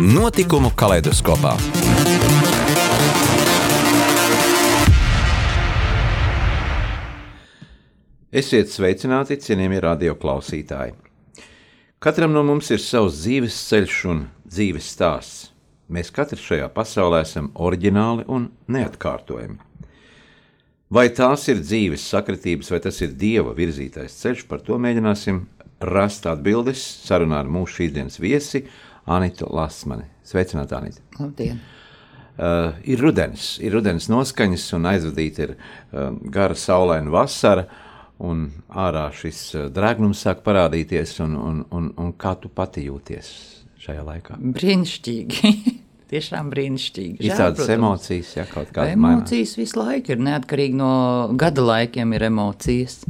Notikumu kaleidoskopā. Esiet sveicināti, cienījamie radioklausītāji! Katram no mums ir savs dzīves ceļš un dzīves stāsts. Mēs katrs šajā pasaulē esam oriģināli un neatkārtojami. Vai tās ir dzīves sakritības, vai tas ir dieva virzītais ceļš, par to mēģināsim rast atbildes sarunā ar mūsu šīsdienas viesi Anitu Lasmani. Sveicināti, Anita! Labdien! Uh, ir rudens, ir rudens noskaņas, un aizvadīta ir uh, gara saulaina vasara, un ārā šis uh, drēgnums sāk parādīties. Un, un, un, un kā tu pati jūties šajā laikā? Brīnišķīgi! Tiešām brīnišķīgi. Ir tādas emocijas, ja kaut kādas emocijas mainās. visu laiku ir neatkarīgi no gada laikiem, ir emocijas.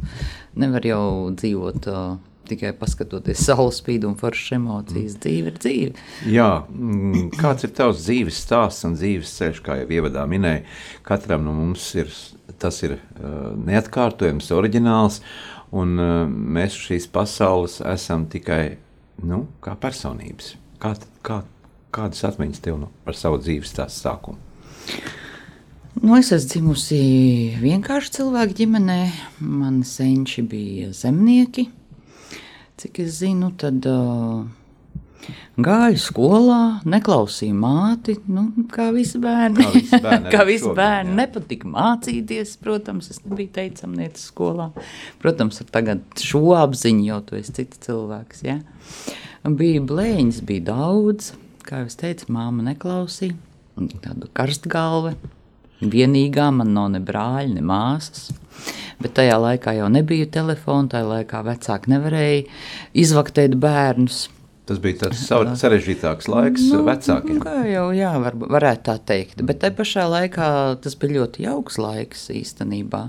Nevar jau dzīvot. Uh, tikai paskatoties saules spīdu un foršas emocijas. Mm. Dzīve ir dzīve. Jā, mm, kāds ir tavs dzīves stāsts un dzīves ceļš, kā jau ievadā minēja, katram no mums ir, tas ir uh, neatkārtojams, oriģināls, un uh, mēs šīs pasaules esam tikai, nu, kā personības. Kā, kā, kādas atmiņas tev nu, par savu dzīves stāstu sākumu? Nu, es esmu dzimusi vienkārši cilvēku ģimenē. Mani senči bija zemnieki. Cik es zinu, tad uh, gāju skolā, neklausīju māti. Nu, kā visi bērni, kā visi bērni, nepatika mācīties. Protams, es nebiju teicamnieks skolā. Protams, ar tagad šo apziņu jau tu esi cits cilvēks. Ja? Bija blēņas, bija daudz. Kā jau es teicu, māma neklausīja. Tāda karstgalve. Vienīgā man nav ne brāļa, ne māsas. Bet tajā laikā jau nebija telefona, tajā laikā vecāki nevarēja izvaktēt bērnus. Tas bija tāds sarežģītāks laiks nu, vecākiem. Kā jau jā, var, varētu tā teikt. Bet tajā pašā laikā tas bija ļoti jauks laiks īstenībā.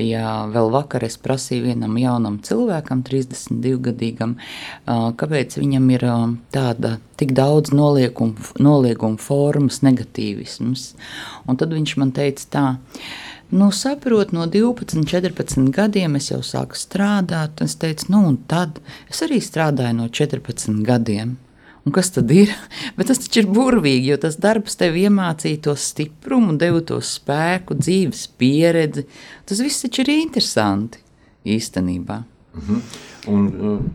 Ja vēl vakar es prasīju vienam jaunam cilvēkam, 32 gadīgam, kāpēc viņam ir tāda tik daudz noliegumu, noliegumu formas, negatīvisms. Un tad viņš man teica tā, Nu, saprotu, no 12, 14 gadiem es jau sāku strādāt. Es teicu, nu, un tad es arī strādāju no 14 gadiem. Un kas tad ir? Bet tas taču ir burvīgi, jo tas darbs tev iemācīja to stiprumu, deva to spēku, dzīves pieredzi. Tas viss taču ir interesanti īstenībā. -hmm. Un,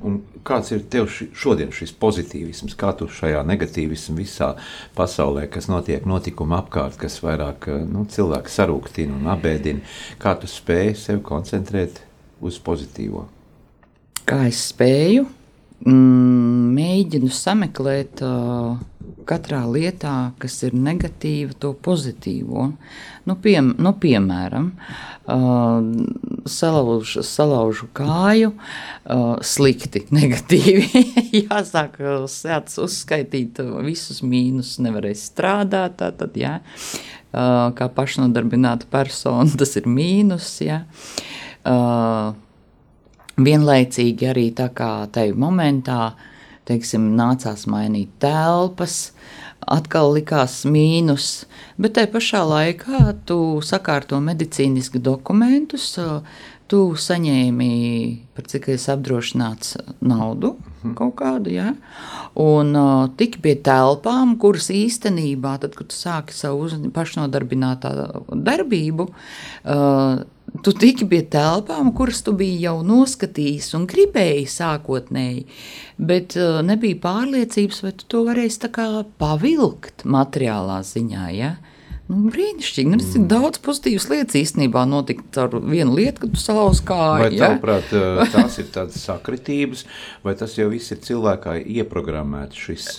un kāds ir tev ši, šodien šis pozitīvisms, kā tu šajā negatīvismā visā pasaulē, kas notiek notikuma apkārt, kas vairāk nu, cilvēku sarūktina un apbēdina, kā tu spēj sevi koncentrēt uz pozitīvo? Kā es spēju? Mm, mēģinu sameklēt uh, katrā lietā, kas ir negatīva, to pozitīvo. Nu, piem, nu, piemēram, uh, salaužu, salaužu kāju, uh, slikti, negatīvi. Jāsāk sēdz uzskaitīt visus mīnus, nevarēs strādāt. Tātad, jā. Uh, kā pašnodarbināta persona, tas ir mīnus. Jā. Uh, vienlaicīgi arī tā kā tajā momentā teiksim, nācās mainīt telpas, atkal likās mīnus, bet tajā pašā laikā tu sakārto medicīniski dokumentus, tu saņēmi, par cik es apdrošināts naudu mhm. kaut kādu, ja? un uh, tik pie telpām, kuras īstenībā, tad, kad tu sāki savu pašnodarbinātā darbību, uh, Tu tiki pie telpām, kuras tu biji jau noskatījis un gribēji sākotnēji, bet uh, nebija pārliecības, vai tu to varēsi pavilkt materiālā ziņā. Ja? Nu, brīnišķīgi. Nu, mm. Daudz pozitīvas lietas īstenībā notika ar vienu lietu, kad tu salauzi kāju. Vai ja? tavuprāt, tās ir tādas sakritības, vai tas jau viss ir cilvēkā ieprogrammēts, šis,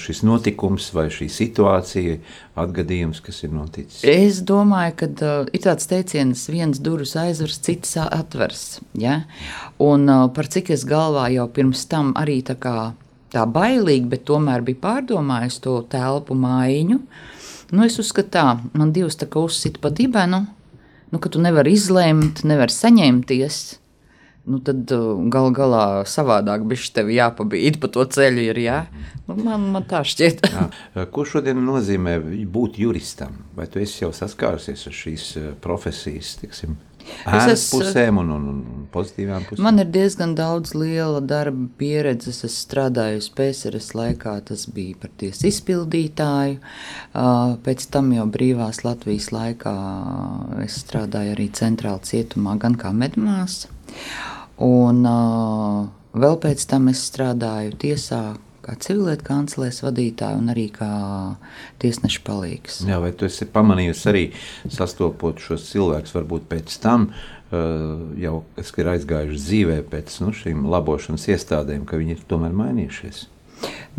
šis notikums vai šī situācija, atgadījums, kas ir noticis? Es domāju, ka uh, ir tāds teiciens, viens durvis aizvers, cits atvers. Ja? Un uh, par cik es galvā jau pirms tam arī tā kā tā bailīgi, bet tomēr bija pārdomājis to telpu mājiņu. Nu, es uzskatu, tā man divas tā kā uzsita pa dibenu, nu, ka tu nevari izlemt, nevari saņemties. Nu, tad uh, gal galā savādāk bija tev jāpabīd pa to ceļu. Ir, jā? Nu, man, man tā šķiet. jā. Ko šodien nozīmē būt juristam? Vai tu esi jau saskārusies ar šīs profesijas? Tiksim? Ēnas pusēm un, un, un pozitīvām pusēm. Man ir diezgan daudz liela darba pieredzes. Es strādāju PSRS laikā, tas bija par tiesu izpildītāju. Pēc tam jau brīvās Latvijas laikā es strādāju arī centrāla cietumā, gan kā medmās. Un vēl pēc tam es strādāju tiesā kā civilietu kanclers vadītāja un arī kā tiesneša palīgs. Jā, vai tu esi pamanījusi arī sastopot šos cilvēkus, varbūt pēc tam, uh, jau kas ir aizgājuši dzīvē pēc nu, šīm labošanas iestādēm, ka viņi ir tomēr mainījušies?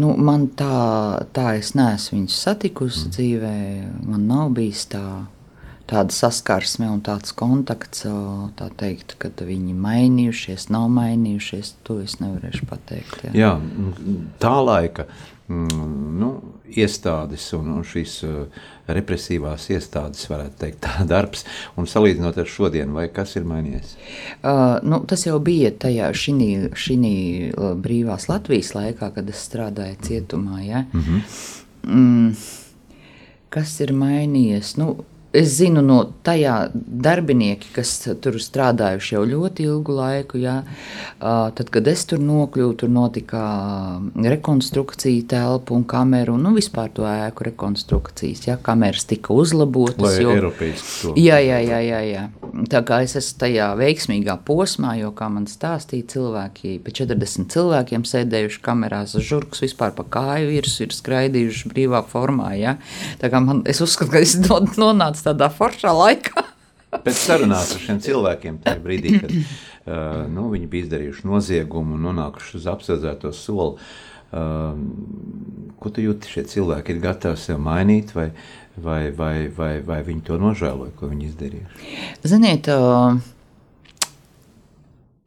Nu, man tā, tā es neesmu viņus satikusi mm. dzīvē, man nav bijis tā tāda saskarsme un tāds kontakts, tā teikt, kad viņi mainījušies, nav mainījušies, to es nevarēšu pateikt. Jā, jā tā laika nu, iestādes un, un šīs represīvās iestādes, varētu teikt, tā darbs, un salīdzinot ar šodienu, vai kas ir mainījies? Uh, nu, tas jau bija tajā šī brīvās Latvijas laikā, kad es strādāju cietumā. Ja? Mm -hmm. mm, kas ir mainījies? Nu, Es zinu, no tajā darbinieki, kas tur strādājuši jau ļoti ilgu laiku, jā, tad, kad es tur nokļuvu, tur notika rekonstrukcija, telpu un kameru, nu vispār to ēku rekonstrukcijas. Jā, kameras tika uzlabotas. Jo, jā, jā, jā, jā, jā. Tā kā es esmu tajā veiksmīgā posmā, jo, kā man stāstīja, cilvēki, pa 40 cilvēkiem sēdējuši kamerās, žurks vispār pa kāju virsmu ir skraidījuši brīvā formā. Jā. Tā kā man, es uzskatu, ka es nonācu tādā foršā laikā. Pēc sarunās ar šiem cilvēkiem, tajā brīdī, kad uh, nu, viņi bija izdarījuši noziegumu un nonākuši uz apsēdzēto soli, uh, ko tu jūti, šie cilvēki ir gatavi sev mainīt, vai, vai, vai, vai, vai viņi to nožēloja, ko viņi izdarījuši? Ziniet, uh,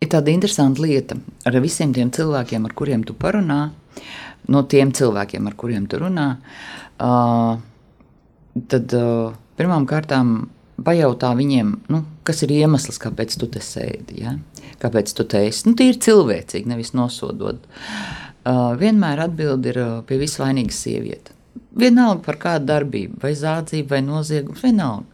ir tāda interesanta lieta ar visiem tiem cilvēkiem, ar kuriem tu parunā, no tiem cilvēkiem, ar kuriem tu runā, uh, tad uh, Pirmām kārtām pajautā viņiem, nu, kas ir iemesls, kāpēc tu te sēdi. Ja? Kāpēc tu te esi? Nu, tie ir cilvēcīgi, nevis nosodot. Uh, vienmēr atbild ir pie visvainīgas sievietes. Vienalga par kādu darbību, vai zādzību, vai noziegumu, vienalga.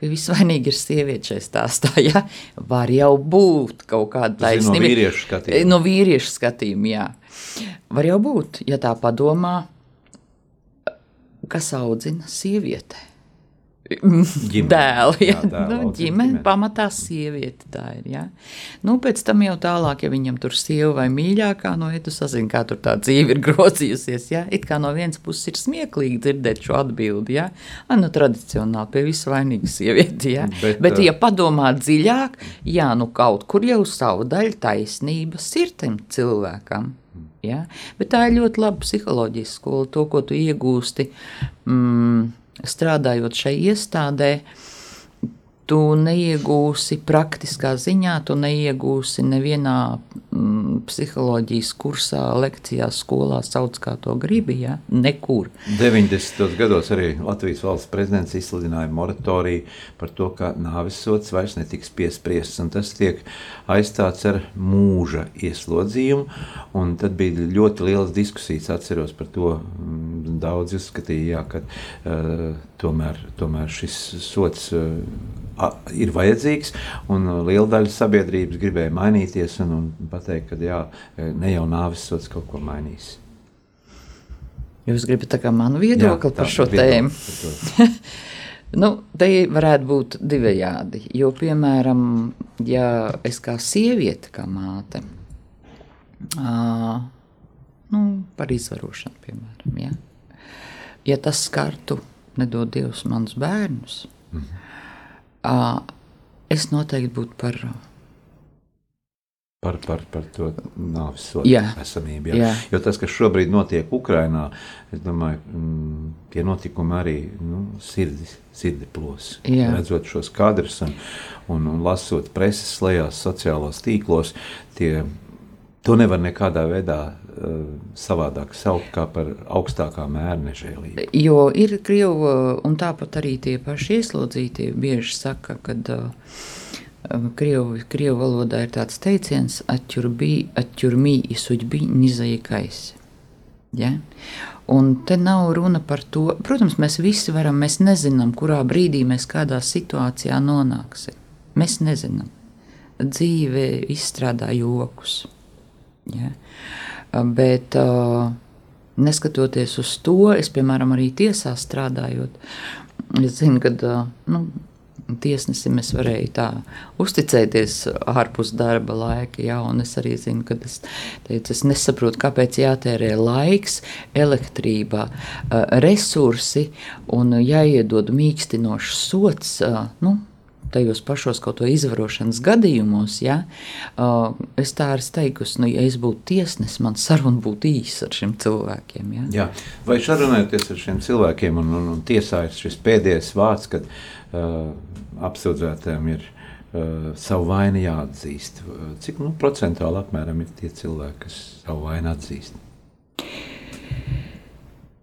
Visvainīga ir sieviete šajā stāstā. Ja? Var jau būt kaut kāda taisnība. No vīriešu skatījuma. No vīriešu skatījuma, jā. Var jau būt, ja tā padomā, kas audzina sievieti dēlu. Ja? Jā, dēlu, nu, ģimene pamatā sieviete tā ir. Ja? Nu, pēc tam jau tālāk, ja viņam tur sieva vai mīļākā, no ja tu sazini, kā tur tā dzīve ir grozījusies. Ja? It kā no vienas puses ir smieklīgi dzirdēt šo atbildi. Ja? A, nu, tradicionāli pie visu vainīgu sievieti. Ja? Bet, Bet, ja padomā dziļāk, jā, nu kaut kur jau savu daļu taisnības ir tam cilvēkam. Ja? Bet tā ir ļoti laba psiholoģijas skola, to, ko tu iegūsti. Mm, strādājot šai iestādē, tu neiegūsi praktiskā ziņā, tu neiegūsi nevienā mm, psiholoģijas kursā, lekcijā, skolā, sauc kā to gribi. Ja? Nekur. 90. gados arī Latvijas valsts prezidents izsludināja moratoriju par to, ka nāves sots vairs netiks piespriests, un tas tiek aizstāts ar mūža ieslodzījumu. Un tad bija ļoti liels diskusijas, atceros par to. Mm, daudz uzskatīja, jā, ka uh, tomēr, tomēr šis sots. Uh, ir vajadzīgs, un liela daļa sabiedrības gribēja mainīties un, un pateikt, ka jā, ne jau nāves sots kaut ko mainīs. Jūs gribat manu viedokli jā, par šo tēmu? nu, te varētu būt divējādi. Jo, piemēram, ja es kā sieviete, kā māte, uh, nu, par izvarošanu, piemēram, ja, ja tas skartu, nedod Dievs, manus bērnus, mm -hmm es noteikti būtu par. Par, par, par to nāves sodu esamību. Jā. Jā. Jo tas, kas šobrīd notiek Ukrajinā, es domāju, mm, tie notikumi arī nu, sirdi, sirdi plos. Jā. Redzot šos kadrus un, un, un lasot preses lejās, sociālos tīklos, tie, to nevar nekādā veidā savādāk saukt kā par augstākā mēra nežēlību. Jo ir krievu, un tāpat arī tie paši ieslodzītie bieži saka, ka uh, krievu, krievu valodā ir tāds teiciens, atķurmī isuģbī nizaikais. Ja? Un te nav runa par to, protams, mēs visi varam, mēs nezinām, kurā brīdī mēs kādā situācijā nonāksim. Mēs nezinām. Dzīve izstrādā jokus. Ja? Bet, uh, neskatoties uz to, es, piemēram, arī tiesā strādājot, es zinu, ka uh, nu, tiesnesim es varēju tā uzticēties ārpus darba laika. Jā, un es arī zinu, ka es, teicu, es nesaprotu, kāpēc jātērē laiks, elektrība, resursi un jāiedod mīkstinošs sots. Nu, tajos pašos kaut ko izvarošanas gadījumos, ja, es tā arī teikusi, nu, ja es būtu tiesnesis, man saruna būtu īsa ar šiem cilvēkiem. Ja. Jā. Vai sarunājoties ar šiem cilvēkiem, un, un, un tiesā ir šis pēdējais vārds, kad uh, apsūdzētājiem ir uh, savu vainu jāatzīst. Cik nu, procentuāli apmēram ir tie cilvēki, kas savu vainu atzīst?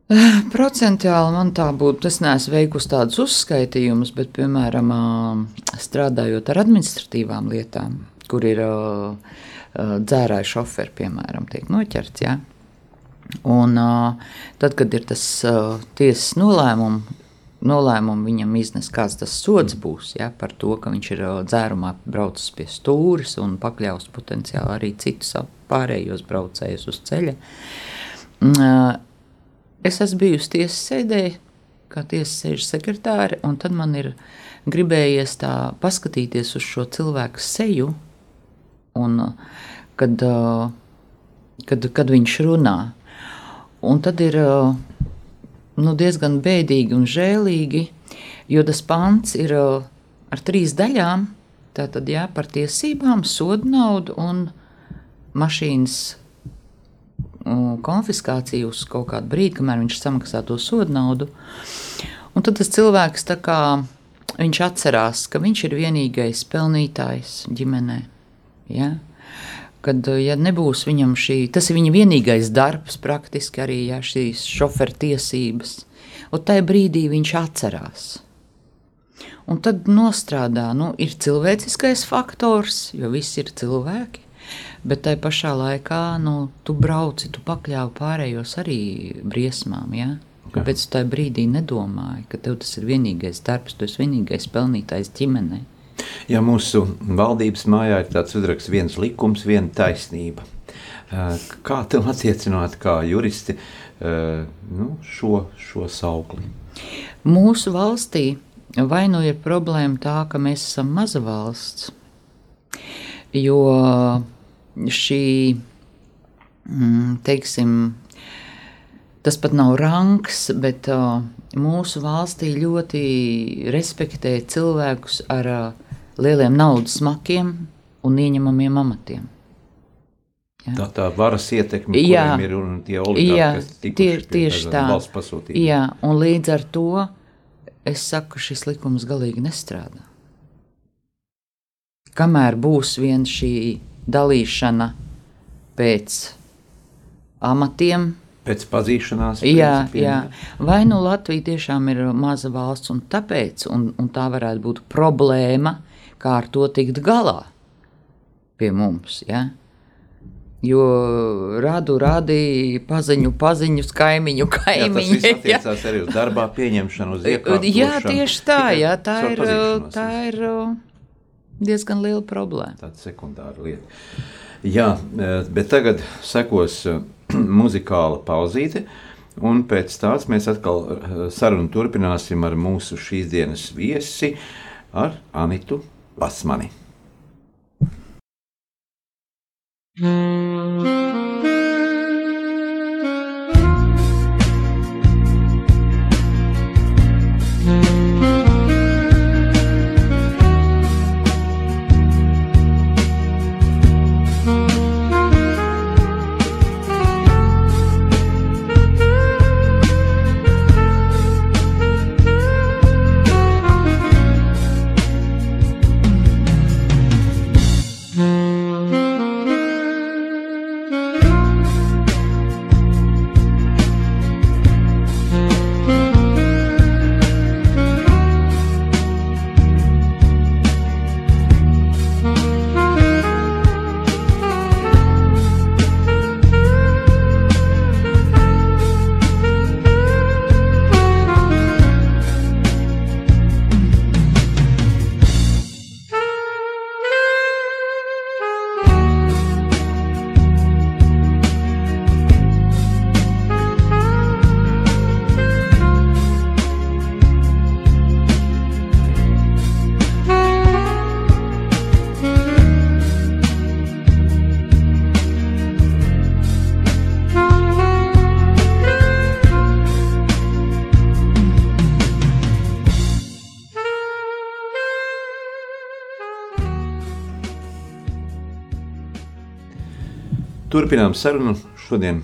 Procentuāli man tā būtu. Es neesmu veikusi tādus uzskaitījumus, bet, piemēram, strādājot ar administratīvām lietām, kur ir dzērāju šoferi, piemēram, tiek noķerts. Ja? Un, tad, kad ir tas tiesas nolēmums, nolēmumu viņam iznes, kāds tas sods būs ja, par to, ka viņš ir dzērumā braucis pie stūres un pakļaus potenciāli arī citus pārējos braucējus uz ceļa. Es esmu bijusi tiesas sēdē, kā tiesas sēžu sekretāre, un tad man ir gribējies tā paskatīties uz šo cilvēku seju, un kad, kad, kad viņš runā. Un tad ir nu, diezgan bēdīgi un žēlīgi, jo tas pants ir ar trīs daļām. Tātad jā, par tiesībām, sodu naudu un mašīnas konfiskāciju uz kaut kādu brīdi, kamēr viņš samaksā to sodu naudu. Un tad tas cilvēks kā viņš atcerās, ka viņš ir vienīgais pelnītājs ģimenē. Ja? kad ja nebūs viņam šī, tas ir viņa vienīgais darbs, praktiski arī ja, šīs šoferu tiesības, un tajā brīdī viņš atcerās. Un tad nostrādā, nu, ir cilvēciskais faktors, jo visi ir cilvēki, bet tajā pašā laikā nu, tu brauci, tu pakļāvi pārējos arī briesmām. Ja? Kāpēc tu tajā brīdī nedomāji, ka tev tas ir vienīgais darbs, tu esi vienīgais pelnītājs ģimenei? Ja mūsu valdības mājā ir tāds uzraksts, viens likums, viena taisnība. Kā tev attiecināt, kā juristi, nu, šo, šo saukli? Mūsu valstī vai nu ir problēma tā, ka mēs esam maza valsts, jo šī, mm, teiksim, tas pat nav rangs, bet mūsu valstī ļoti respektē cilvēkus ar lieliem naudas smakiem un ieņemamiem amatiem. Jā. Tā tā varas ietekme, jā, ir un tie oligarhi, jā, kas tie, tieši tā. valsts pasūtījumi. Jā, un līdz ar to es saku, šis likums galīgi nestrādā. Kamēr būs vien šī dalīšana pēc amatiem, pēc pazīšanās. Jā, jā. vai nu Latvija tiešām ir maza valsts, un tāpēc un, un tā varētu būt problēma kā ar to tikt galā pie mums. Ja? Jo radu radīja paziņu, paziņus, kaimiņu, kaimiņu. Jā, tas attiecās jā. arī uz darbā pieņemšanu, uz iekāpšanu. Jā, tieši tā, jā, tā ir, tā ir diezgan liela problēma. Tāda sekundāra lieta. Jā, bet tagad sekos muzikāla pauzīte. Un pēc tās mēs atkal sarunu turpināsim ar mūsu šīs dienas viesi, ar Anitu Basmani. Turpinām sarunu šodien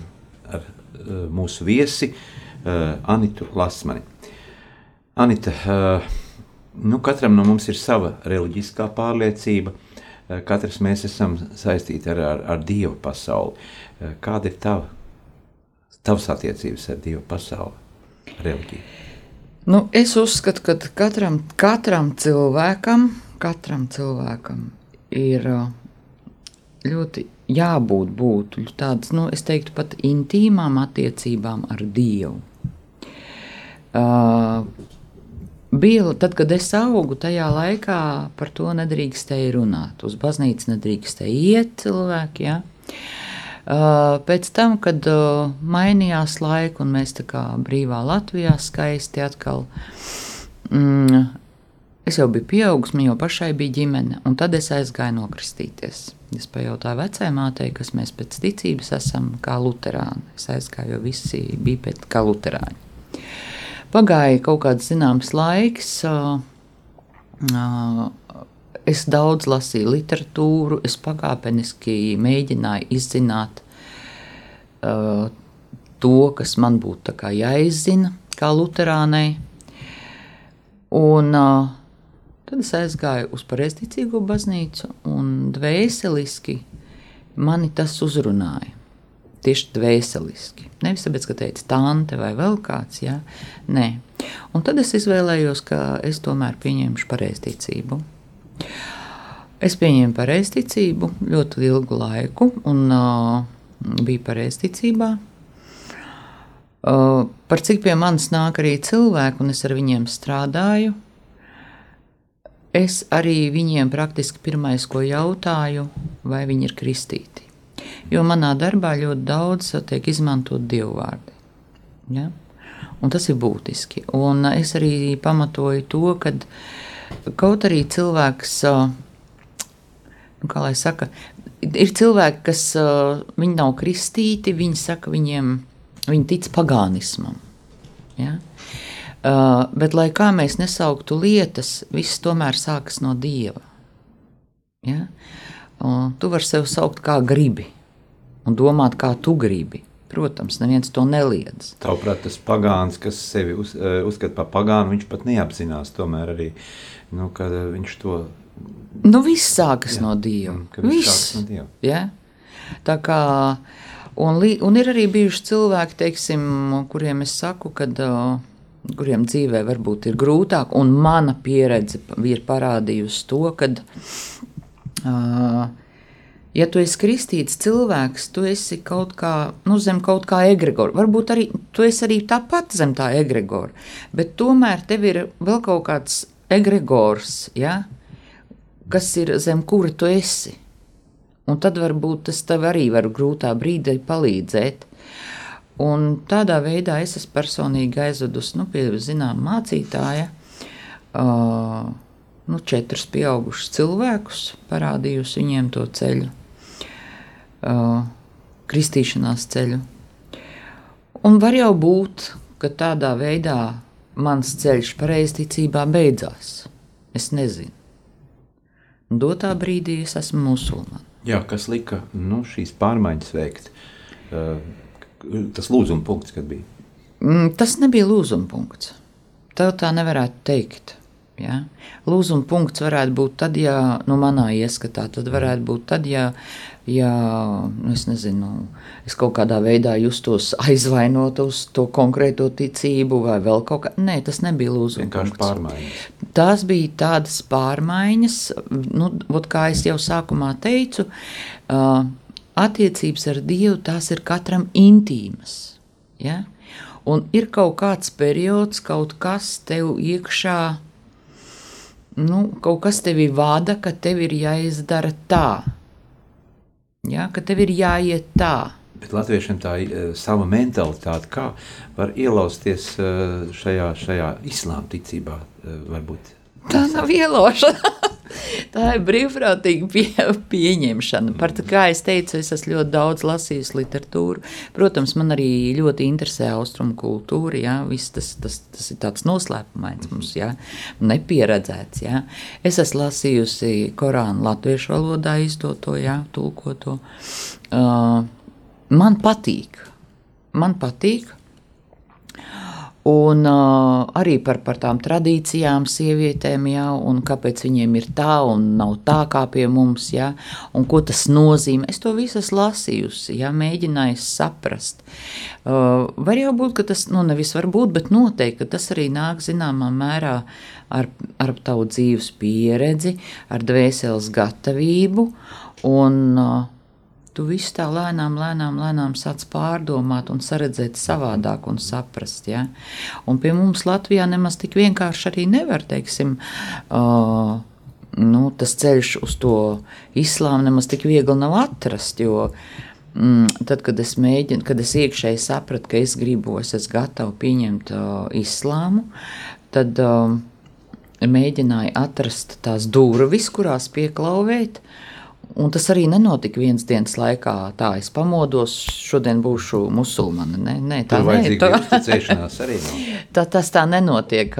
ar uh, mūsu viesi uh, Anitu Lasmani. Anita, uh, nu, katram no mums ir sava reliģiskā pārliecība. Uh, katrs mēs esam saistīti ar, ar, ar Dievu pasauli. Uh, kāda ir tava, tavas attiecības ar Dievu pasauli, reliģiju? Nu, es uzskatu, ka katram, katram cilvēkam, katram cilvēkam ir ļoti jābūt būt tādas, nu, es teiktu, pat intīmām attiecībām ar Dievu. Uh, bija, tad, kad es augu, tajā laikā par to nedrīkstēja runāt. Uz baznīcu nedrīkstēja iet cilvēki. Ja? Uh, pēc tam, kad uh, mainījās laika un mēs tā kā brīvā Latvijā skaisti atkal, mm, es jau biju pieaugusi, man jau pašai bija ģimene, un tad es aizgāju nokristīties. Es pajautāju vecai mātei, kas mēs pēc ticības esam kā luterāni. Es aizgāju, jo visi bija pēc kā luterāņi. Pagāja kaut kāds zināms laiks, es daudz lasīju literatūru, es pakāpeniski mēģināju izzināt to, kas man būtu jāizzina, kā Lutānai. Un uh, tad es aizgāju uz pareizticīgo baznīcu, un dvēseliski mani tas uzrunāja. Tieši dvēseliski. Nevis tāpēc, ka teica tante vai vēl kāds, jā, nē. Un tad es izvēlējos, ka es tomēr pieņemšu pareizticību. Es pieņēmu pareizticību ļoti ilgu laiku, un uh, biju pareizticībā. Uh, par cik pie manis nāk arī cilvēki, un es ar viņiem strādāju, es arī viņiem praktiski pirmais, ko jautāju, vai viņi ir kristīti. Jo manā darbā ļoti daudz tiek izmantot dievu vārdi. Ja? Un tas ir būtiski. Un es arī pamatoju to, ka Kaut arī cilvēks, nu, kā lai saka, ir cilvēki, kas viņi nav kristīti, viņi saka, viņiem, viņi tic pagānismam. Ja? Uh, bet, lai kā mēs nesauktu lietas, viss tomēr sākas no dieva. Ja? Uh, tu vari sevi saukt kā gribi un domāt, kā tu gribi. Protams, neviens to neliedz. Tavuprāt, tas pagāns, kas sevi uz, uzskata par pagānu, viņš pat neapzinās tomēr arī uh, nu, eh, viņš to. Nu, viss sākas jā, no Dieva. Viss no Dieva. Ja? Tā kā, un, un ir arī bijuši cilvēki, teiksim, kuriem es saku, kad, uh, kuriem dzīvē varbūt ir grūtāk, un mana pieredze ir parādījusi to, ka, uh, ja tu esi kristīts cilvēks, tu esi kaut kā nu, zem kaut kā egregora. Varbūt arī tu esi arī tāpat zem tā egregora, bet tomēr tev ir vēl kaut kāds egregors, ja, kas ir zem kura tu esi. Un tad varbūt tas tev arī var grūtā brīdī palīdzēt. Un tādā veidā es esmu personīgi aizvedusi nu, pie zināmā mācītāja. Uh, nu, četrus pieaugušus cilvēkus, parādījusi viņiem to ceļu, uh, kristīšanās ceļu. Un var jau būt, ka tādā veidā mans ceļš pareizticībā beidzās. Es nezinu. Dotā brīdī es esmu musulmanis. Jā, kas lika nu, šīs pārmaiņas veikt? Uh, tas lūzuma punkts, kad bija? Mm, tas nebija lūzuma punkts. Tā tā nevarētu teikt. Ja? Lūzuma punkts varētu būt tad, ja nu, manā ieskatā, tad varētu būt tad, ja ja nu, es, nezinu, es kaut kādā veidā justos aizvainot uz to konkrēto ticību, vai vēl kaut kā. Nē, tas nebija lūzums. Vienkārši pārmaiņas. Tās bija tādas pārmaiņas, nu, ot, kā jau sākumā teicu, uh, attiecības ar Dievu tās ir katram intīmas. Ja? Un ir kaut kāds periods, kaut kas tev iekšā, nu, kaut kas tevi vada, ka tev ir jāizdara tā Ja, ka tev ir jāiet tā. Bet latviešiem tā uh, sava mentalitāte, kā var ielausties uh, šajā, šajā islāma ticībā. Uh, varbūt. Tā nav ielaušana. tā ir brīvprātīga pie, pieņemšana. Par to, kā es teicu, es esmu ļoti daudz lasījis literatūru. Protams, man arī ļoti interesē austrumu kultūra. Jā, Viss tas, tas, tas ir tāds noslēpumains mums, jā, nepieredzēts. Jā. Es esmu lasījusi Korānu latviešu valodā izdoto, jā, tulkoto. Uh, man patīk. Man patīk. Un uh, arī par, par tām tradīcijām, sievietēm, ja, un kāpēc viņiem ir tā un nav tā kā pie mums, ja, un ko tas nozīmē. Es to visu esmu lasījusi, ja, mēģināju saprast. Uh, var jau būt, ka tas, nu, nevis var būt, bet noteikti tas arī nāk zināmā mērā ar, ar tavu dzīves pieredzi, ar dvēseles gatavību. Un, uh, tu visu tā lēnām, lēnām, lēnām sāc pārdomāt un saredzēt savādāk un saprast. Ja? Un pie mums Latvijā nemaz tik vienkārši arī nevar, teiksim, uh, nu, tas ceļš uz to islāmu nemaz tik viegli nav atrast, jo mm, tad, kad es mēģinu, kad es iekšēji sapratu, ka es gribu, es esmu gatava pieņemt uh, islāmu, tad uh, mēģināju atrast tās durvis, kurās pieklauvēt, uh, Un tas arī nenotika vienas dienas laikā. Tā es pamodos, šodien būšu musulmane. Nē, nē tā nē, tā arī nav. tā, tas tā nenotiek.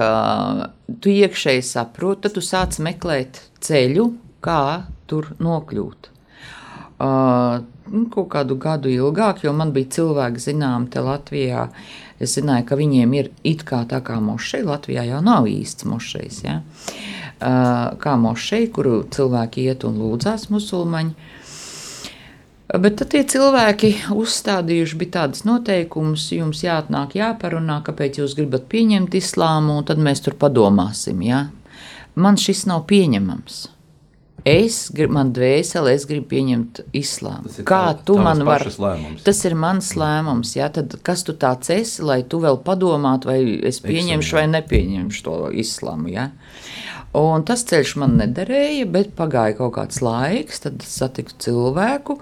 Tu iekšēji saproti, tad tu sāc meklēt ceļu, kā tur nokļūt. Uh, kaut kādu gadu ilgāk, jo man bija cilvēki, zinām, te Latvijā. Es zināju, ka viņiem ir it kā tā kā mošeja. Latvijā jau nav īsts mošejs. Ja? Kā mošeja, kuru cilvēki iet un lūdzās musulmaņi. Bet tad tie cilvēki uzstādījuši bija tādas noteikumus, jums jāatnāk, jāparunā, kāpēc jūs gribat pieņemt islāmu, un tad mēs tur padomāsim. Ja? Man šis nav pieņemams. Es gribu, man dvēseli, es gribu pieņemt islāmu. Kā tā, tu man vari? Tas ir mans lēmums. Jā, tad kas tu tāds esi, lai tu vēl padomātu, vai es pieņemšu vai nepieņemšu to islāmu? Jā? Un tas ceļš man nederēja, bet pagāja kaut kāds laiks, tad satiku cilvēku,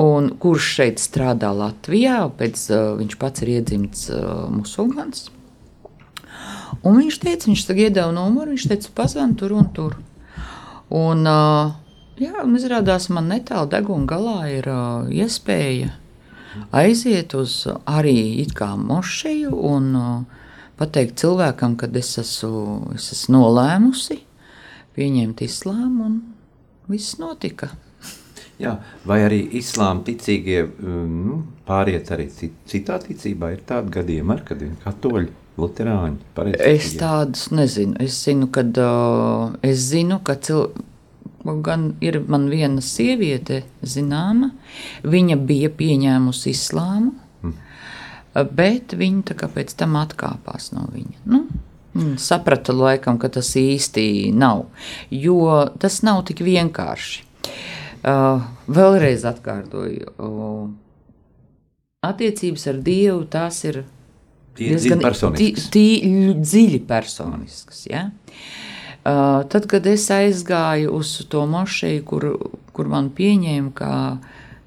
un, kurš šeit strādā Latvijā. Pēc, uh, viņš pats ir iedzimts uh, musulmanis. Un viņš teica, viņš tagad iedeva numuru, viņš teica, pazvan tur un tur. Un, jā, un izrādās, man netālu deguna galā ir iespēja aiziet uz arī it kā mošeju un pateikt cilvēkam, ka es esmu, es esmu nolēmusi pieņemt islāmu, un viss notika. Jā, vai arī islāma ticīgie nu, pāriet arī citā ticībā? Ir tādi gadījumi, ar, kad viņi katoļi, luterāņi, pareizi. Es tādus nezinu. Es zinu, kad, uh, es zinu, ka cilvēki. Gan ir man viena sieviete, zināma, viņa bija pieņēmusi islāmu, bet viņi pēc tam atkāpās no viņa. Nu, saprata laikam, ka tas īsti nav, jo tas nav tik vienkārši. Uh, vēlreiz atkārtoju, uh, attiecības ar Dievu tās ir diezgan personiskas. Tī, dziļi personiskas. Ja? Uh, tad, kad es aizgāju uz to mošeju, kur, kur man pieņēma kā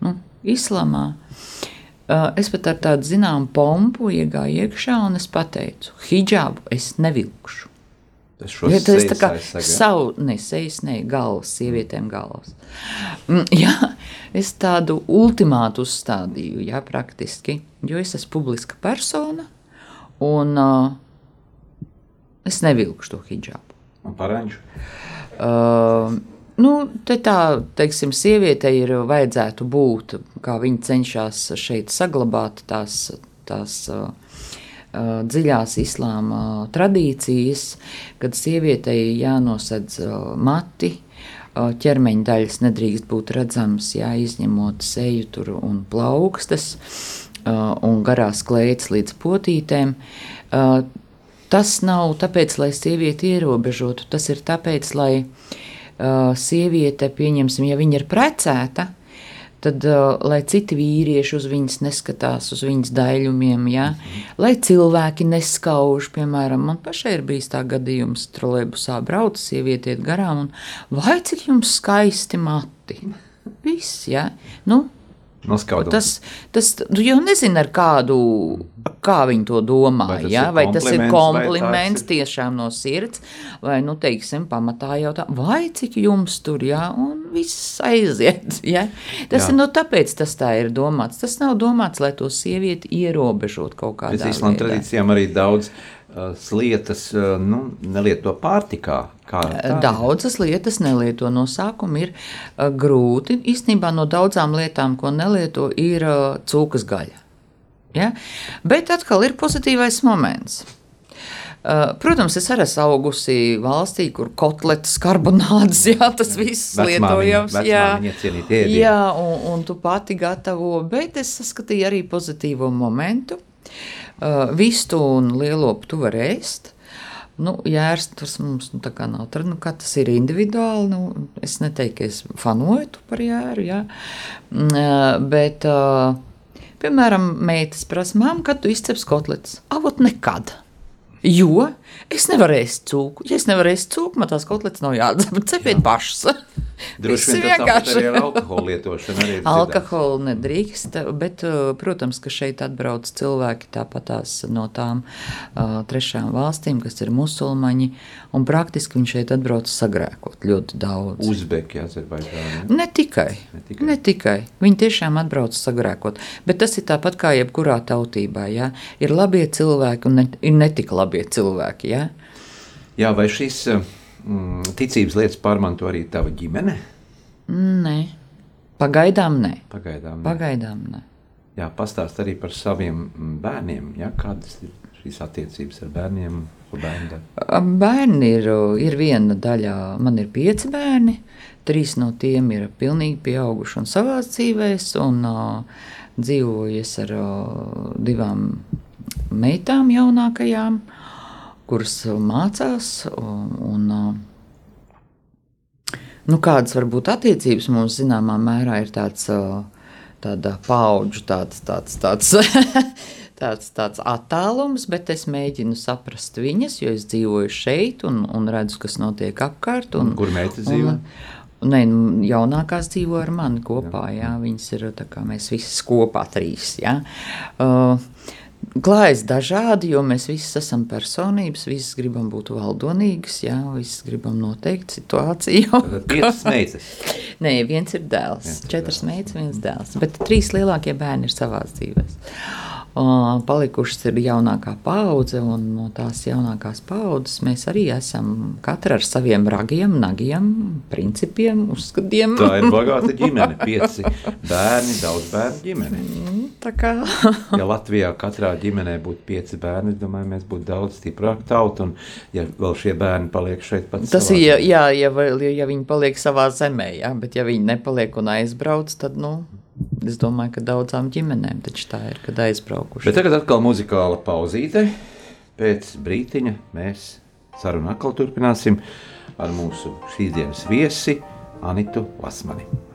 nu, islamā, uh, es pat ar tādu zināmu pompu iegāju iekšā un es pateicu, hijābu es nevilkšu. Ja, tas tā kā savu, ne sejas, ne galvas, sievietēm galvas. Mm, jā, es tādu ultimātu uzstādīju, jā, praktiski, jo es esmu publiska persona un uh, es nevilkšu to hijābu. Un paranģu? Uh, Nu, te tā, teiksim, sievietei ir vajadzētu būt, kā viņa cenšas šeit saglabāt tās, tās uh, dziļās islāma tradīcijas, kad sievietei jānosedz mati, ķermeņa daļas nedrīkst būt redzamas, jā, izņemot seju tur un plaukstas un garās klētas līdz potītēm. Uh, tas nav tāpēc, lai sievieti ierobežotu, tas ir tāpēc, lai uh, uh, sieviete, pieņemsim, ja viņa ir precēta, tad uh, lai citi vīrieši uz viņas neskatās, uz viņas daļumiem, ja? lai cilvēki neskauž. Piemēram, man pašai ir bijis tā gadījums, trolēbusā brauc, sieviete iet garām, un vai cik jums skaisti mati? Viss, ja? Nu, Noskaudot. Tas, tas jau nezini, ar kādu, kā viņi to domā. Vai tas ja? ir vai tas ir kompliments, tāds tiešām no sirds, vai, nu, teiksim, pamatā jau tā, vai cik jums tur, jā, un viss aiziet. Ja? Tas Jā. ir, nu, tāpēc tas tā ir domāts. Tas nav domāts, lai to sievieti ierobežot kaut kādā Pēc islāma veidā. tradīcijām arī daudz lietas nu, nelieto pārtikā. Ir. Daudzas lietas nelieto no sākuma. Ir grūti. Īstenībā no daudzām lietām, ko nelieto, ir cūkas gaļa. Ja? Bet atkal ir pozitīvais moments. Protams, es arī esmu augusi valstī, kur kotletes, karbonādes, jā, tas viss Vecmāmiņa- lietojams. Jā, jā un, un tu pati gatavo, bet es saskatīju arī pozitīvo momentu. Uh, vistu un lielopu tu vari ēst. Nu, jērs tas mums nu, tā kā nav tur, nu, kā tas ir individuāli. Nu, es neteiktu, ka es fanoju par jēru, jā. Mm, ā, bet, ā, piemēram, meitas prasa, māmu, kad tu izceps kotletes? Avot nekad. Jo es nevaru ēst cūku. Ja es nevaru ēst cūku, man tās kotletes nav jādzer. Cepiet pašas. Droši vien vienkārši. ar alkohola lietošanu. Arī ir. Alkoholu nedrīkst, bet, uh, protams, ka šeit atbrauc cilvēki tāpatās no tām uh, trešām valstīm, kas ir musulmaņi, un praktiski viņi šeit atbrauc sagrēkot ļoti daudz. Uzbeki, Azerbaidžāni. Ne tikai, Ne ne tikai. tikai. ne tikai. Viņi tiešām atbrauc sagrēkot. Bet tas ir tāpat kā jebkurā tautībā. Ja? Ir labie cilvēki un ne, ir netik labie cilvēki. Ja? Jā, vai šīs mm, ticības lietas pārmanto arī tava ģimene? Nē, pagaidām nē. Pagaidām. ne. Pagaidām nē. Jā, pastāst arī par saviem mm, bērniem. Jā, kādas ir šīs attiecības ar bērniem? Bērni ir, ir viena daļa, man ir pieci bērni. Trīs no tiem ir pilnīgi pieauguši un savā dzīvēm, un uh, dzīvojas ar uh, divām meitām jaunākajām, kuras uh, mācās. Un, un, uh, nu, kādas varbūt attiecības mums zināmā mērā ir tāds, uh, tāda paudžu tāds, tāds, tāds, tāds, tāds attēlums, bet es mēģinu saprast viņas, jo es dzīvoju šeit un, un redzu, kas notiek apkārt. Un, Kur meitas dzīvo? Un, Nē, nu, jaunākās dzīvo ar mani kopā. Jā. Viņas ir tā kā mēs visi kopā trīs. Jā. Uh, Klājas dažādi, jo mēs visi esam personības, visi gribam būt valdonīgas, jā, visi gribam noteikt situāciju. Piecas meitas. Nē, viens ir dēls, Viens četras meitas, viens dēls. Bet trīs lielākie bērni ir savā dzīvē. Palikušas ir jaunākā paudze, un no tās jaunākās paudzes mēs arī esam katra ar saviem ragiem, nagiem, principiem, uzskatiem. Tā ir bagāta ģimene. Pieci bērni, daudz bērnu ģimene. Tā kā Ja Latvijā katrā ģimenē būtu pieci bērni, es domāju, mēs būtu daudz stiprāka tauta. Un, ja vēl šie bērni paliek šeit, pats tas ir, ja, ja, vēl- ja viņi paliek savā zemē, jā, bet ja viņi nepaliek un aizbrauc, tad, nu, es domāju, ka daudzām ģimenēm tā ir, kad aizbraukuši. Bet tagad atkal muzikāla pauzīte. Pēc brīdiņa mēs sarunu atkal turpināsim ar mūsu šīs dienas viesi Anitu Lasmani.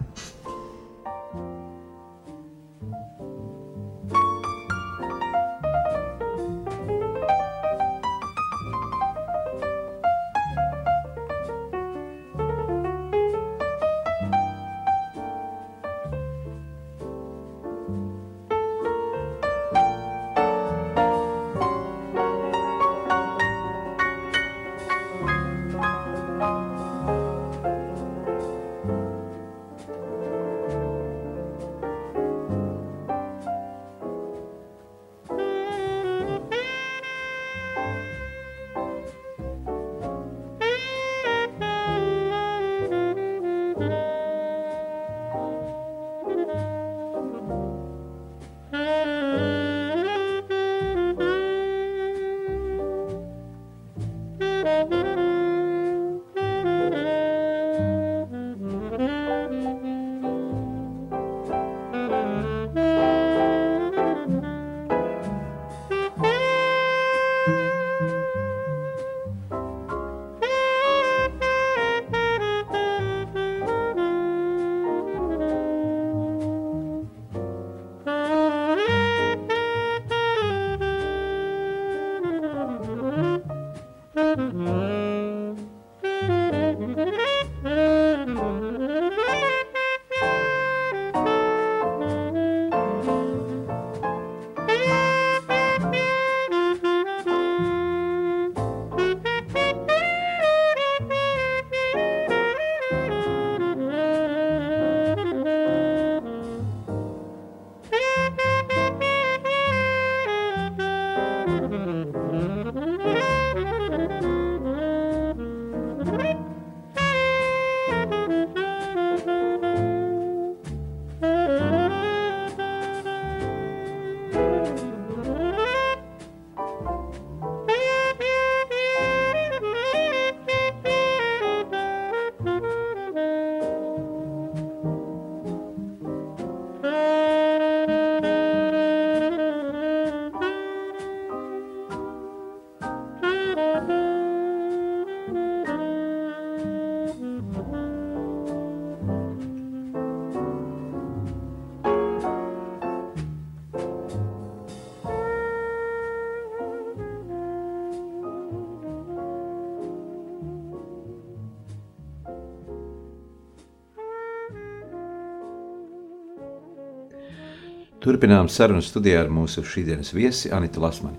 Turpinām sarunu studijā ar mūsu šīsdienas viesi Anitu Lasmani.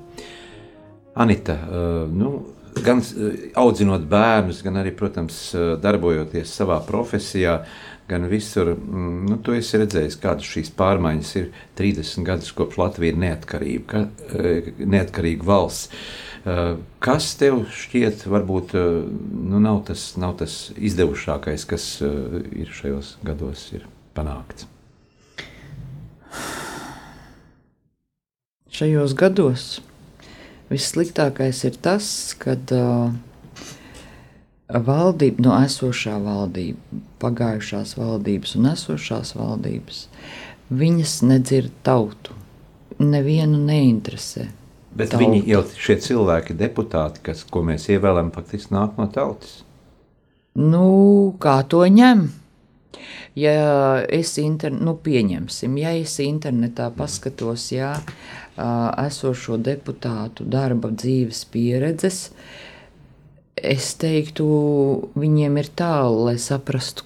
Anita, nu, gan audzinot bērnus, gan arī, protams, darbojoties savā profesijā, gan visur, mm, nu, tu esi redzējis, kādas šīs pārmaiņas ir 30 gadus kopš Latvija ir neatkarība, neatkarīga valsts. Kas tev šķiet, varbūt nu, nav, tas, nav tas izdevušākais, kas ir šajos gados ir panākts? Šajos gados vissliktākais ir tas, kad uh, valdība, no esošā valdība, pagājušās valdības un esošās valdības, viņas nedzird tautu. Nevienu neinteresē. Bet tauta. viņi jau šie cilvēki, deputāti, kas, ko mēs ievēlējam, faktiski nāk no tautas. Nu, kā to ņem? Ja es internet, nu, pieņemsim, ja es internetā paskatos, jā, esošo deputātu darba dzīves pieredzes, es teiktu, viņiem ir tālu, lai saprastu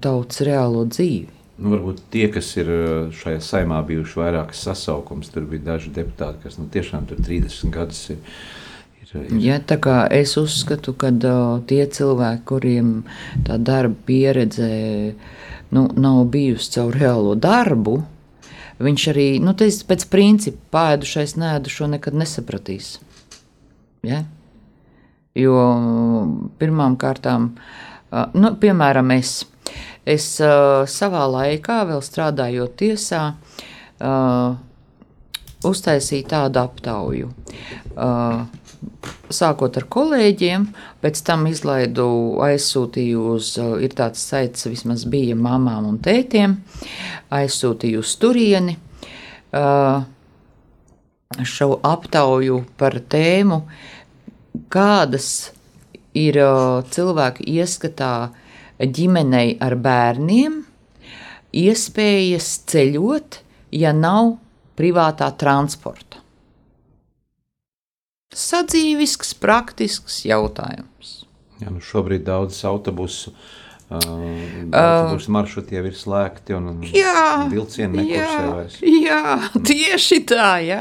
tautas reālo dzīvi. Nu, varbūt tie, kas ir šajā saimā bijuši vairākas sasaukums, tur bija daži deputāti, kas nu, tiešām tur 30 gadus ir. Ir. Ja, es uzskatu, ka uh, tie cilvēki, kuriem tā darba pieredze nu, nav bijusi caur reālo darbu, viņš arī nu, pēc principa pāēdušais nēdušo nekad nesapratīs. Ja? Jo pirmām kārtām, uh, nu, piemēram, es Es uh, savā laikā, vēl strādājot tiesā, uztaisīju tādu aptauju. Uh, sākot ar kolēģiem, pēc tam izlaidu, aizsūtīju uz, ir tāds saits, vismaz bija mamām un tētiem, aizsūtīju uz turieni šo aptauju par tēmu, kādas ir cilvēku ieskatā ģimenei ar bērniem iespējas ceļot, ja nav privātā transporta. Sadzīvisks, praktisks jautājums. Jā, nu šobrīd daudzas autobusu Uh, autobusu maršruti jau ir slēgti un vilcieni nekursē vairs. Jā, tieši tā, jā.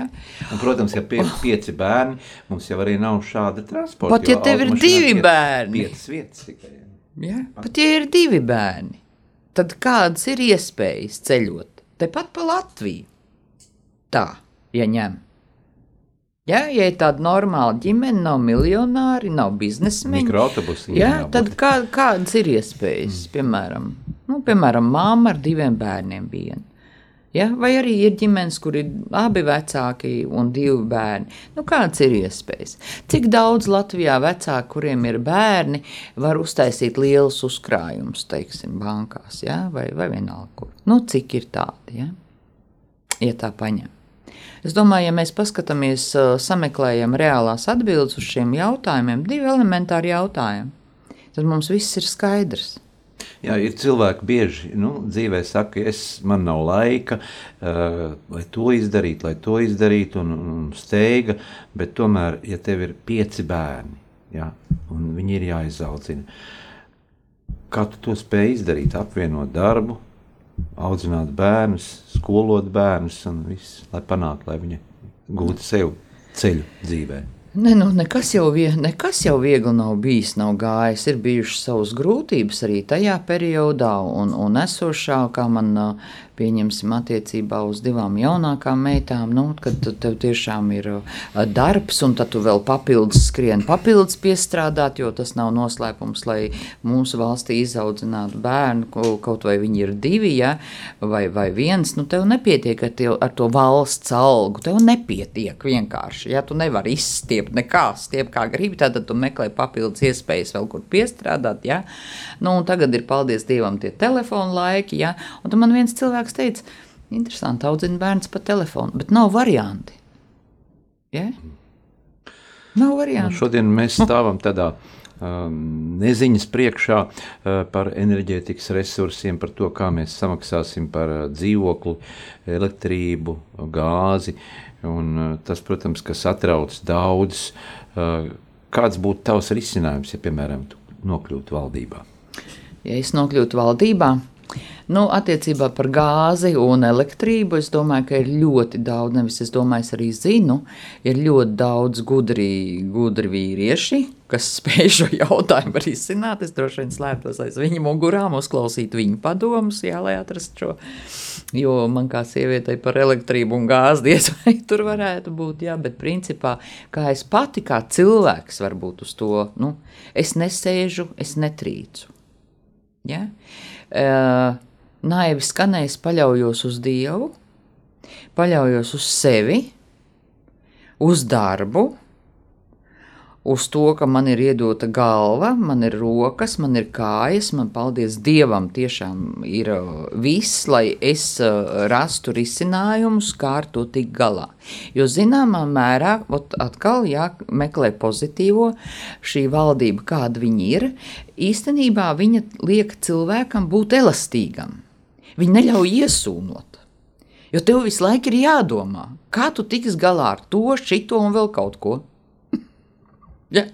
Un, protams, ja pie, pieci bērni, mums jau arī nav šāda transporta. Pat ja tev ir divi bērni. Piecas vietas tikai. Ja? Pat ja ir divi bērni, tad kādas ir iespējas ceļot tepat pa Latviju? Tā, ja ņem. Ja, ja ir tāda normāla ģimene, nav miljonāri, nav biznesmeņi, ja, tad kā, kādas ir iespējas? Mm. Piemēram, nu, piemēram, māma ar diviem bērniem viena. Ja? Vai arī ir ģimenes, kur ir abi vecāki un divi bērni. Nu, kādas ir iespējas? Cik daudz Latvijā vecāku, kuriem ir bērni, var uztaisīt lielus uzkrājumus, teiksim, bankās, ja? vai, vai vienalga kur? Nu, cik ir tādi, ja? ja tā paņem? Es domāju, ja mēs paskatāmies, sameklējam reālās atbildes uz šiem jautājumiem, divi elementāri jautājumi, tad mums viss ir skaidrs. Jā, ir cilvēki bieži nu, dzīvē saka, es, man nav laika, uh, lai to izdarītu, lai to izdarītu, un, un steiga. Bet tomēr, ja tev ir pieci bērni, jā, un viņi ir jāizaudzina, kā tu to spēj izdarīt? Apvienot darbu, audzināt bērnus, skolot bērnus un viss, lai panāktu, lai viņi gūtu sev ceļu dzīvēm. Ne, nu, nekas, jau vie, nekas jau viegli nav bijis, nav gājis. Ir bijušas savas grūtības arī tajā periodā, un, un esošā, kā man pieņemsim attiecībā uz divām jaunākām meitām, nu, kad tev tiešām ir darbs, un tad tu vēl papildus skrien, papildus piestrādāt, jo tas nav noslēpums, lai mūsu valstī izaudzinātu bērnu, kaut vai viņi ir divi, ja, vai, vai viens, nu, tev nepietiek ar, tev, ar to valsts algu, tev nepietiek vienkārši, ja tu nevari izstiept nekā, stiep kā gribi, tad tu meklē papildus iespējas vēl kur piestrādāt, ja, nu, tagad ir, paldies Dievam, tie telefonu laiki, ja, un tu man viens cilvēks teica, interesanti, audzina bērns pa telefonu, bet nav varianti. Ja? Nav varianti. Nu, šodien mēs stāvam tādā um, neziņas priekšā uh, par enerģētikas resursiem, par to, kā mēs samaksāsim par uh, dzīvokli, elektrību, gāzi. Un, uh, tas, protams, kas atrauc daudz. Uh, kāds būtu tavs risinājums, ja, piemēram, tu nokļūtu valdībā? Ja es nokļūtu valdībā, Nu, attiecībā par gāzi un elektrību es domāju, ka ir ļoti daudz, nevis es domāju, es arī zinu, ir ļoti daudz gudri, gudri vīrieši, kas spēj šo jautājumu arī izsināt. Es droši vien slēptos aiz viņa mugurām, uzklausīt viņa padomus, jā, lai atrastu šo. Jo man kā sievietei par elektrību un gāzi diez vai tur varētu būt, jā, bet principā, kā es pati kā cilvēks varbūt uz to, nu, es nesēžu, es netrīcu. Ja? Uh, naivi skanējis, paļaujos uz Dievu, paļaujos uz sevi, uz darbu, uz to, ka man ir iedota galva, man ir rokas, man ir kājas, man, paldies Dievam, tiešām ir uh, viss, lai es uh, rastu risinājumus, kā ar to tikt galā. Jo zināmā mērā, atkal jāmeklē pozitīvo, šī valdība, kāda viņa ir, īstenībā viņa liek cilvēkam būt elastīgam. Viņa neļauj iesūnot. Jo tev visu laiku ir jādomā, kā tu tiks galā ar to, šito un vēl kaut ko. ja?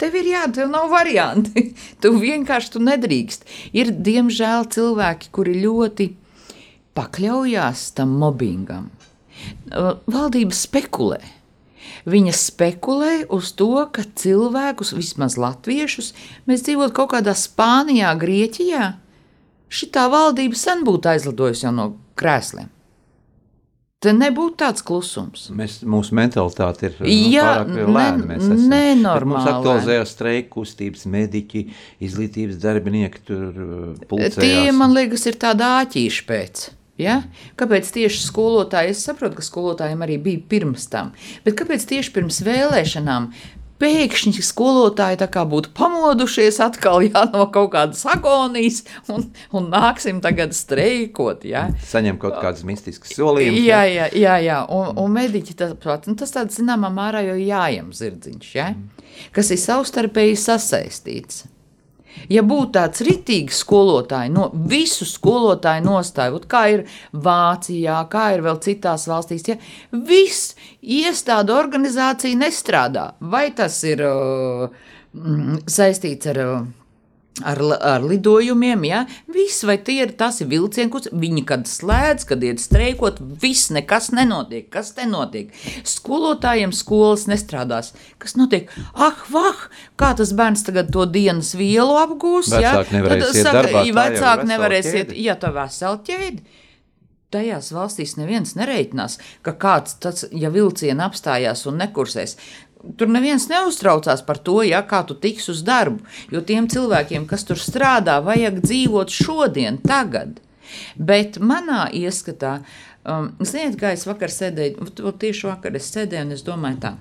Tev ir jādara, tev nav varianti. Tu vienkārši tu nedrīkst. Ir diemžēl cilvēki, kuri ļoti pakļaujās tam mobbingam. Valdība spekulē. Viņa spekulē uz to, ka cilvēkus, vismaz latviešus, mēs dzīvojam kaut kādā Spānijā, Grieķijā, šitā valdība sen būtu aizlidojusi jau no krēsliem. Te nebūtu tāds klusums. Mēs, mūsu mentalitāte ir Jā, nu, lēna. Mēs esam nenormāli. Mums aktualizējās streiku kustības, mediķi, izglītības darbinieki tur uh, pulcējās. Tie, man liekas, ir tādi āķīši pēc. Ja? Kāpēc tieši skolotāji? Es saprotu, ka skolotājiem arī bija pirms tam, bet kāpēc tieši pirms vēlēšanām pēkšņi skolotāji būtu pamodušies atkal jā, no kaut kādas agonijas un, un nāksim tagad streikot. Jā. Saņem kaut kādas mistiskas solījumus. Jā, jā, jā, jā. Un, un mediķi tas, tas tāds zināmā mērā jau jājam zirdziņš, jā, kas ir savstarpēji sasaistīts. Ja būtu tāds rītīgs skolotāji, no visu skolotāju nostāju, kā ir Vācijā, kā ir vēl citās valstīs, ja viss iestāde organizācija nestrādā, vai tas ir uh, saistīts ar. Uh, ar, ar lidojumiem, ja viss, vai tie ir tas ir vilcienkus, viņi kad slēdz, kad iet streikot, viss nekas nenotiek. Kas te notiek? Skolotājiem skolas nestrādās. Kas notiek? Ah, vah, kā tas bērns tagad to dienas vielu apgūs? Vecāki ja? nevarēs iet darbā, ja vecāki nevarēs iet, ja tā vesela ķēde. Tajās valstīs neviens nereiķinās, ka kāds, tas, ja vilciena apstājās un nekursēs, Tur neviens neuztraucās par to, ja, kā tu tiks uz darbu. Jo tiem cilvēkiem, kas tur strādā, vajag dzīvot šodien, tagad. Bet manā ieskatā, um, ziniet, kā es vakar sēdēju, tieši vakar es sēdēju un es domāju tā.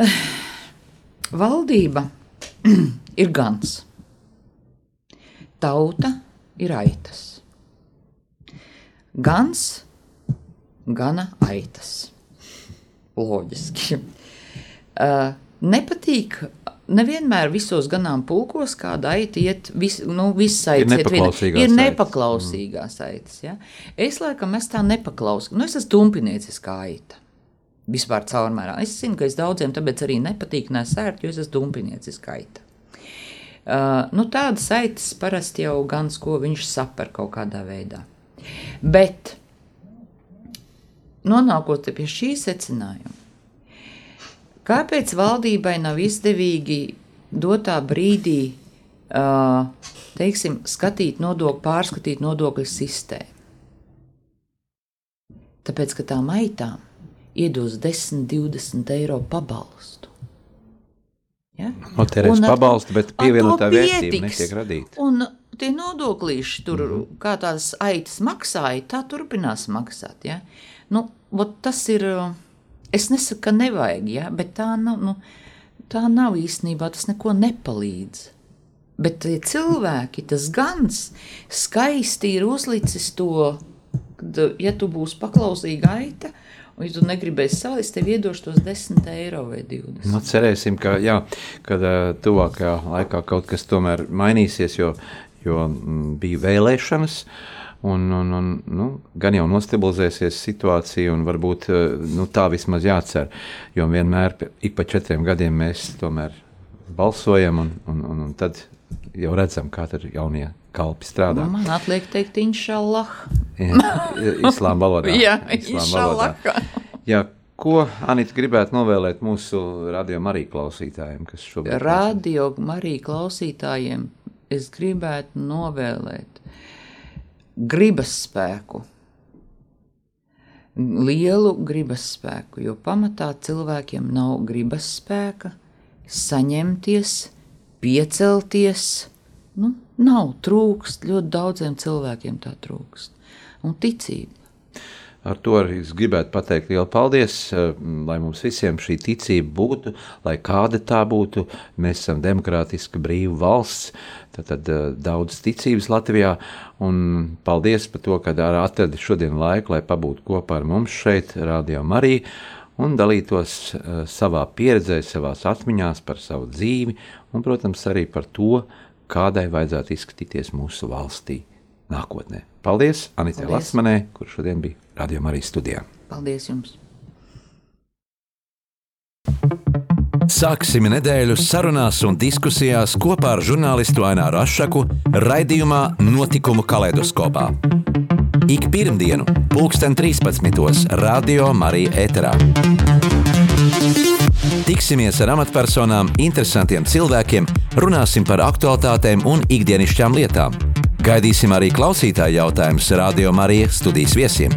Valdība ir gans, tauta ir aitas. Gans, gana aitas loģiski. Uh, nepatīk. Nevienmēr visos ganāmpulkos kāda aita iet, vis, nu, visas aitas ir nepaklausīgās. Ir nepaklausīgās aitas. Ja? Es laikam es tā nepaklausu. Nu, es esmu dumpinieciská aita. Vispār caurmērā. Es zinu, ka es daudziem tāpēc arī nepatīk nesērt, jo es esmu dumpinieciská aita. Uh, nu, tādas aitas parasti jau gan ko viņš saper kaut kādā veidā. Bet nonākot pie šī secinājuma, kāpēc valdībai nav izdevīgi dotā brīdī uh, teiksim, skatīt nodokļu, pārskatīt nodokļu sistēmu? Tāpēc, ka tām aitām iedos 10, 20 eiro pabalstu. Ja? Notērēs pabalstu, bet pievienotā vērtība netiek radīta. Un tie nodokļīši tur, mm -hmm. kā tās aitas maksāja, tā turpinās maksāt. Ja? Nu, tas ir. Es nesaku, ka nevajag, ja, bet tā nav, nu, tā nav īstenībā. Tas neko nepalīdz. Bet tie cilvēki, tas gans, skaisti ir uzlicis to, kad, ja tu būsi paklausīga aita, un ja tu negribēsi salist, tev iedošu tos 10 eiro vai 20. Nu, cerēsim, ka, jā, kad uh, tuvākajā laikā kaut kas tomēr mainīsies, jo, jo m, bija vēlēšanas. Uh, Un, un, un, nu, gan jau nostabilizēsies situācija, un varbūt eh, nu, tā vismaz jācer. Jo vienmēr ik pa četriem gadiem mēs tomēr balsojam, un, un, un, un tad jau redzam, kā tur jaunie kalpi strādā. Nu, man atliek teikt, inšallah. Islāma valodā. Jā, inšallah. Jā, ko Anita gribētu novēlēt mūsu radio arī klausītājiem, kas šobrīd Radio Marija klausītājiem es gribētu novēlēt gribas spēku. Lielu gribas spēku, jo pamatā cilvēkiem nav gribas spēka, saņemties, piecelties. Nu, nav trūkst, ļoti daudziem cilvēkiem tā trūkst. Un ticība. Ar to arī es gribētu pateikt lielu paldies, eh, lai mums visiem šī ticība būtu, lai kāda tā būtu. Mēs esam demokrātiska, brīva valsts, tad, tad eh, daudz ticības Latvijā. Un paldies par to, ka atradi šodien laiku, lai pabūtu kopā ar mums šeit, Rādio Marija, un dalītos eh, savā pieredzē, savās atmiņās par savu dzīvi, un, protams, arī par to, kādai vajadzētu izskatīties mūsu valstī nākotnē. Paldies Anitē. Lasmanē, kurš šodien bija Radio Marijas studijā. Paldies jums! Sāksim nedēļu sarunās un diskusijās kopā ar žurnālistu Aināru Rošu raidījumā Notikumu kaleidoskopā. Ik pirmdienu, pulksten 13. Radio Marija Eterā. Tiksimies ar amatpersonām, interesantiem cilvēkiem, runāsim par aktuālitātēm un ikdienišķām lietām. Gaidīsim arī klausītāju jautājumus Radio Marija studijas viesiem.